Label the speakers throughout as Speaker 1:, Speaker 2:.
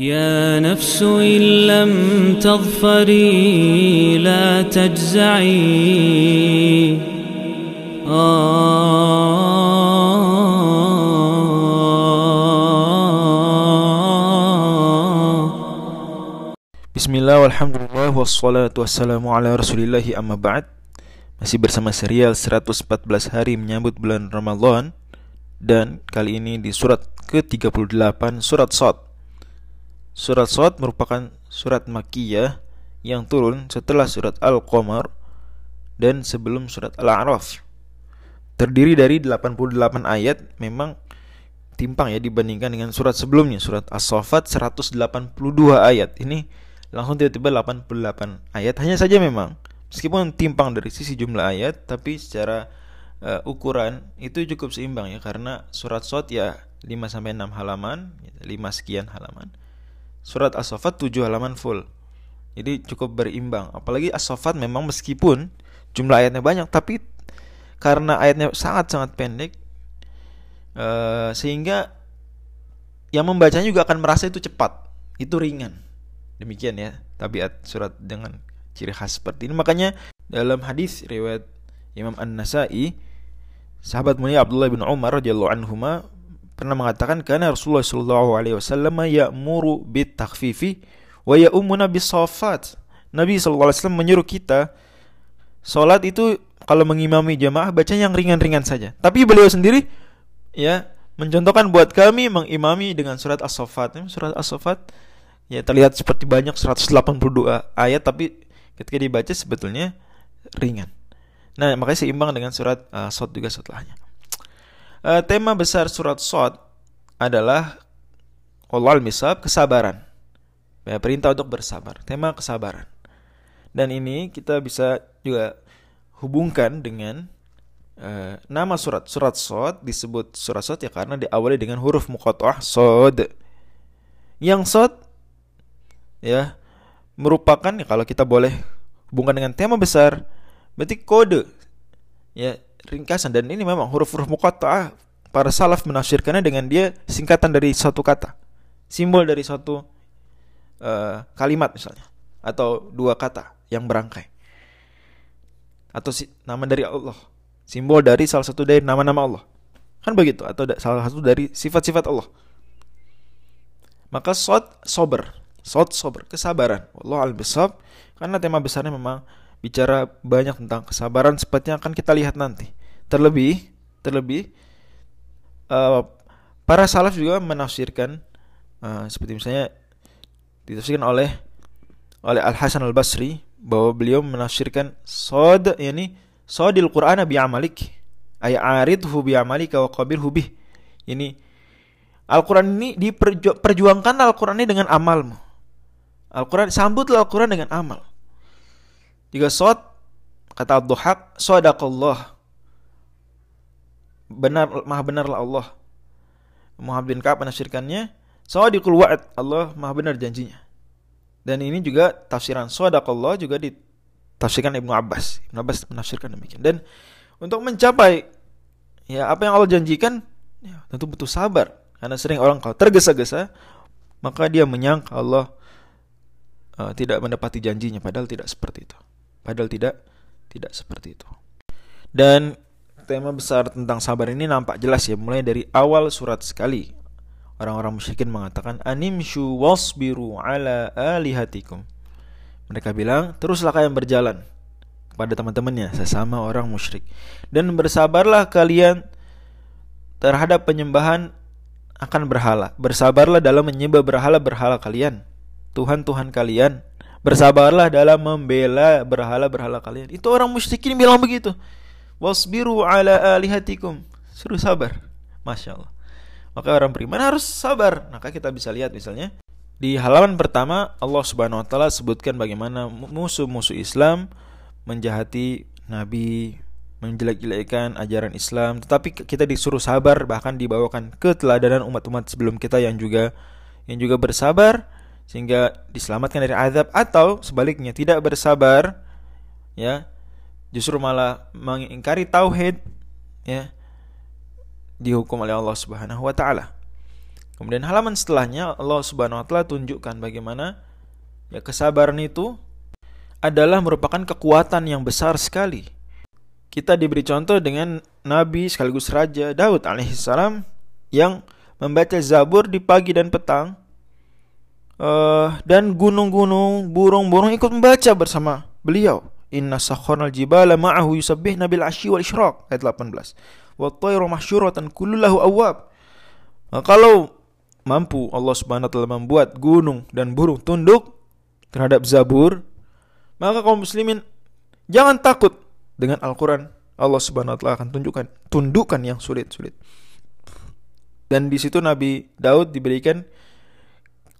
Speaker 1: يا نفس إن لم تظفري لا تجزعي
Speaker 2: Bismillah, walhamdulillah, wassalatu wassalamu ala rasulillahi amma ba'd Masih bersama serial 114 hari menyambut bulan Ramadan Dan kali ini di surat ke-38 surat Sot Surat Sot merupakan surat Makkiyah yang turun setelah surat Al-Qamar dan sebelum surat Al-A'raf. Terdiri dari 88 ayat memang timpang ya dibandingkan dengan surat sebelumnya. Surat As-Sofat 182 ayat. Ini langsung tiba-tiba 88 ayat. Hanya saja memang meskipun timpang dari sisi jumlah ayat tapi secara uh, ukuran itu cukup seimbang ya. Karena surat Sot ya 5 sampai 6 halaman 5 gitu, sekian halaman surat As-Saffat 7 halaman full. Jadi cukup berimbang. Apalagi As-Saffat memang meskipun jumlah ayatnya banyak tapi karena ayatnya sangat-sangat pendek uh, sehingga yang membacanya juga akan merasa itu cepat. Itu ringan. Demikian ya tabiat surat dengan ciri khas seperti ini. Makanya dalam hadis riwayat Imam An-Nasai sahabat mulia Abdullah bin Umar radhiyallahu anhu pernah mengatakan karena Rasulullah sallallahu alaihi wasallam ya'muru bit takhfifi wa ya'umuna bis safat. Nabi sallallahu alaihi wasallam menyuruh kita salat itu kalau mengimami jamaah baca yang ringan-ringan saja. Tapi beliau sendiri ya mencontohkan buat kami mengimami dengan surat As-Saffat. Surat As-Saffat ya terlihat seperti banyak 182 ayat tapi ketika dibaca sebetulnya ringan. Nah, makanya seimbang dengan surat uh, Sot juga setelahnya. Uh, tema besar surat Sot adalah Allah misab kesabaran. Ya, perintah untuk bersabar. Tema kesabaran. Dan ini kita bisa juga hubungkan dengan uh, nama surat. Surat Sot disebut surat Sot ya karena diawali dengan huruf muqatta'ah Sod. Yang Sot ya merupakan ya kalau kita boleh hubungkan dengan tema besar berarti kode ya ringkasan. Dan ini memang huruf-huruf muqatta'ah para salaf menafsirkannya dengan dia singkatan dari satu kata. Simbol dari suatu uh, kalimat misalnya. Atau dua kata yang berangkai. Atau si, nama dari Allah. Simbol dari salah satu dari nama-nama Allah. Kan begitu? Atau salah satu dari sifat-sifat Allah. Maka sod sober. Sot sober, kesabaran. Allah al-bisab. Karena tema besarnya memang bicara banyak tentang kesabaran seperti yang akan kita lihat nanti. Terlebih, terlebih uh, para salaf juga menafsirkan uh, seperti misalnya ditafsirkan oleh oleh Al Hasan Al Basri bahwa beliau menafsirkan sod yakni sodil Quran bi amalik ay aridhu bi amalika wa qabilhu bih. Ini Al-Quran ini diperjuangkan Al-Quran ini dengan amalmu. Al-Quran sambutlah Al-Quran dengan amal. Jika sod kata Abduhak sodaqallah benar maha benarlah Allah. Muhammad bin Ka'ab menafsirkannya sadiqul wa'ad Allah maha benar janjinya. Dan ini juga tafsiran sodaqallah juga ditafsirkan Ibnu Abbas. Ibnu Abbas menafsirkan demikian. Dan untuk mencapai ya apa yang Allah janjikan ya, tentu butuh sabar karena sering orang kalau tergesa-gesa maka dia menyangka Allah uh, tidak mendapati janjinya padahal tidak seperti itu. Padahal tidak tidak seperti itu. Dan tema besar tentang sabar ini nampak jelas ya mulai dari awal surat sekali. Orang-orang musyrikin mengatakan animshu wasbiru ala alihatikum. Mereka bilang, teruslah kalian berjalan kepada teman-temannya sesama orang musyrik dan bersabarlah kalian terhadap penyembahan akan berhala. Bersabarlah dalam menyembah berhala-berhala kalian Tuhan-Tuhan kalian. Bersabarlah dalam membela berhala-berhala kalian. Itu orang musyrikin bilang begitu. Wasbiru ala alihatikum. Suruh sabar. Masya Allah. Maka orang beriman harus sabar. Maka kita bisa lihat misalnya di halaman pertama Allah Subhanahu wa taala sebutkan bagaimana musuh-musuh Islam menjahati nabi, menjelek-jelekan ajaran Islam, tetapi kita disuruh sabar bahkan dibawakan keteladanan umat-umat sebelum kita yang juga yang juga bersabar sehingga diselamatkan dari azab atau sebaliknya tidak bersabar ya justru malah mengingkari tauhid ya dihukum oleh Allah Subhanahu wa taala. Kemudian halaman setelahnya Allah Subhanahu wa taala tunjukkan bagaimana ya kesabaran itu adalah merupakan kekuatan yang besar sekali. Kita diberi contoh dengan nabi sekaligus raja Daud alaihissalam yang membaca Zabur di pagi dan petang uh, dan gunung-gunung, burung-burung ikut membaca bersama beliau. Inna sakharnal jibala ma'ahu yusabbih nabil asyi wal isyraq ayat 18. Wa tayru mahsyuratan kullulahu awwab. Nah, kalau mampu Allah Subhanahu wa taala membuat gunung dan burung tunduk terhadap Zabur, maka kaum muslimin jangan takut dengan Al-Qur'an. Allah Subhanahu wa taala akan tunjukkan tundukan yang sulit-sulit. Dan di situ Nabi Daud diberikan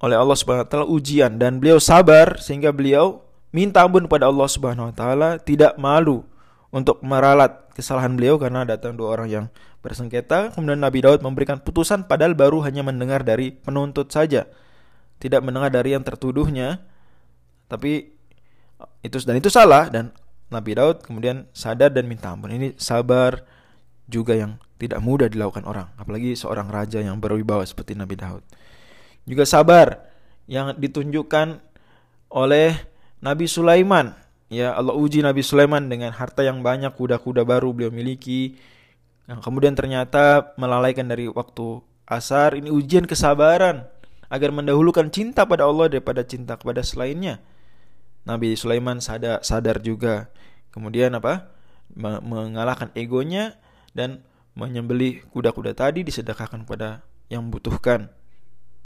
Speaker 2: oleh Allah Subhanahu wa taala ujian dan beliau sabar sehingga beliau minta ampun kepada Allah Subhanahu wa taala, tidak malu untuk meralat kesalahan beliau karena datang dua orang yang bersengketa. Kemudian Nabi Daud memberikan putusan padahal baru hanya mendengar dari penuntut saja. Tidak mendengar dari yang tertuduhnya. Tapi itu dan itu salah dan Nabi Daud kemudian sadar dan minta ampun. Ini sabar juga yang tidak mudah dilakukan orang, apalagi seorang raja yang berwibawa seperti Nabi Daud. Juga sabar yang ditunjukkan oleh Nabi Sulaiman. Ya Allah uji Nabi Sulaiman dengan harta yang banyak kuda-kuda baru beliau miliki. Yang kemudian ternyata melalaikan dari waktu asar. Ini ujian kesabaran agar mendahulukan cinta pada Allah daripada cinta kepada selainnya. Nabi Sulaiman sadar, sadar juga. Kemudian apa? Mengalahkan egonya dan menyembelih kuda-kuda tadi disedekahkan kepada yang membutuhkan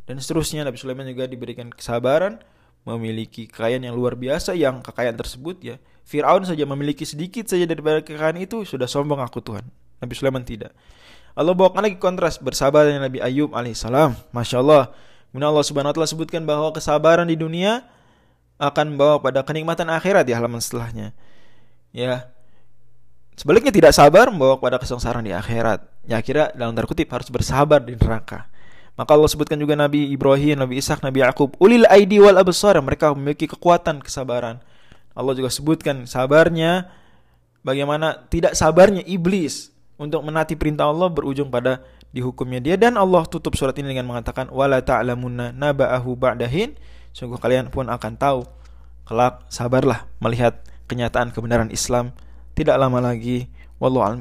Speaker 2: dan seterusnya Nabi Sulaiman juga diberikan kesabaran memiliki kekayaan yang luar biasa yang kekayaan tersebut ya Fir'aun saja memiliki sedikit saja daripada kekayaan itu sudah sombong aku Tuhan. Nabi Sulaiman tidak. Allah bawakan lagi kontras bersabar dengan Nabi Ayub alaihissalam. Masya Allah. Kemudian Allah subhanahu wa ta'ala sebutkan bahwa kesabaran di dunia akan membawa pada kenikmatan akhirat di halaman setelahnya. Ya. Sebaliknya tidak sabar membawa pada kesengsaraan di akhirat. Ya kira dalam tanda kutip harus bersabar di neraka maka Allah sebutkan juga Nabi Ibrahim, Nabi Ishak, Nabi Yakub, ulil aidi wal absar, mereka memiliki kekuatan kesabaran. Allah juga sebutkan sabarnya bagaimana tidak sabarnya iblis untuk menati perintah Allah berujung pada dihukumnya dia. Dan Allah tutup surat ini dengan mengatakan wala ta'lamunna naba'ahu ba'dahin sungguh kalian pun akan tahu kelak sabarlah melihat kenyataan kebenaran Islam tidak lama lagi. Wallahu a'lam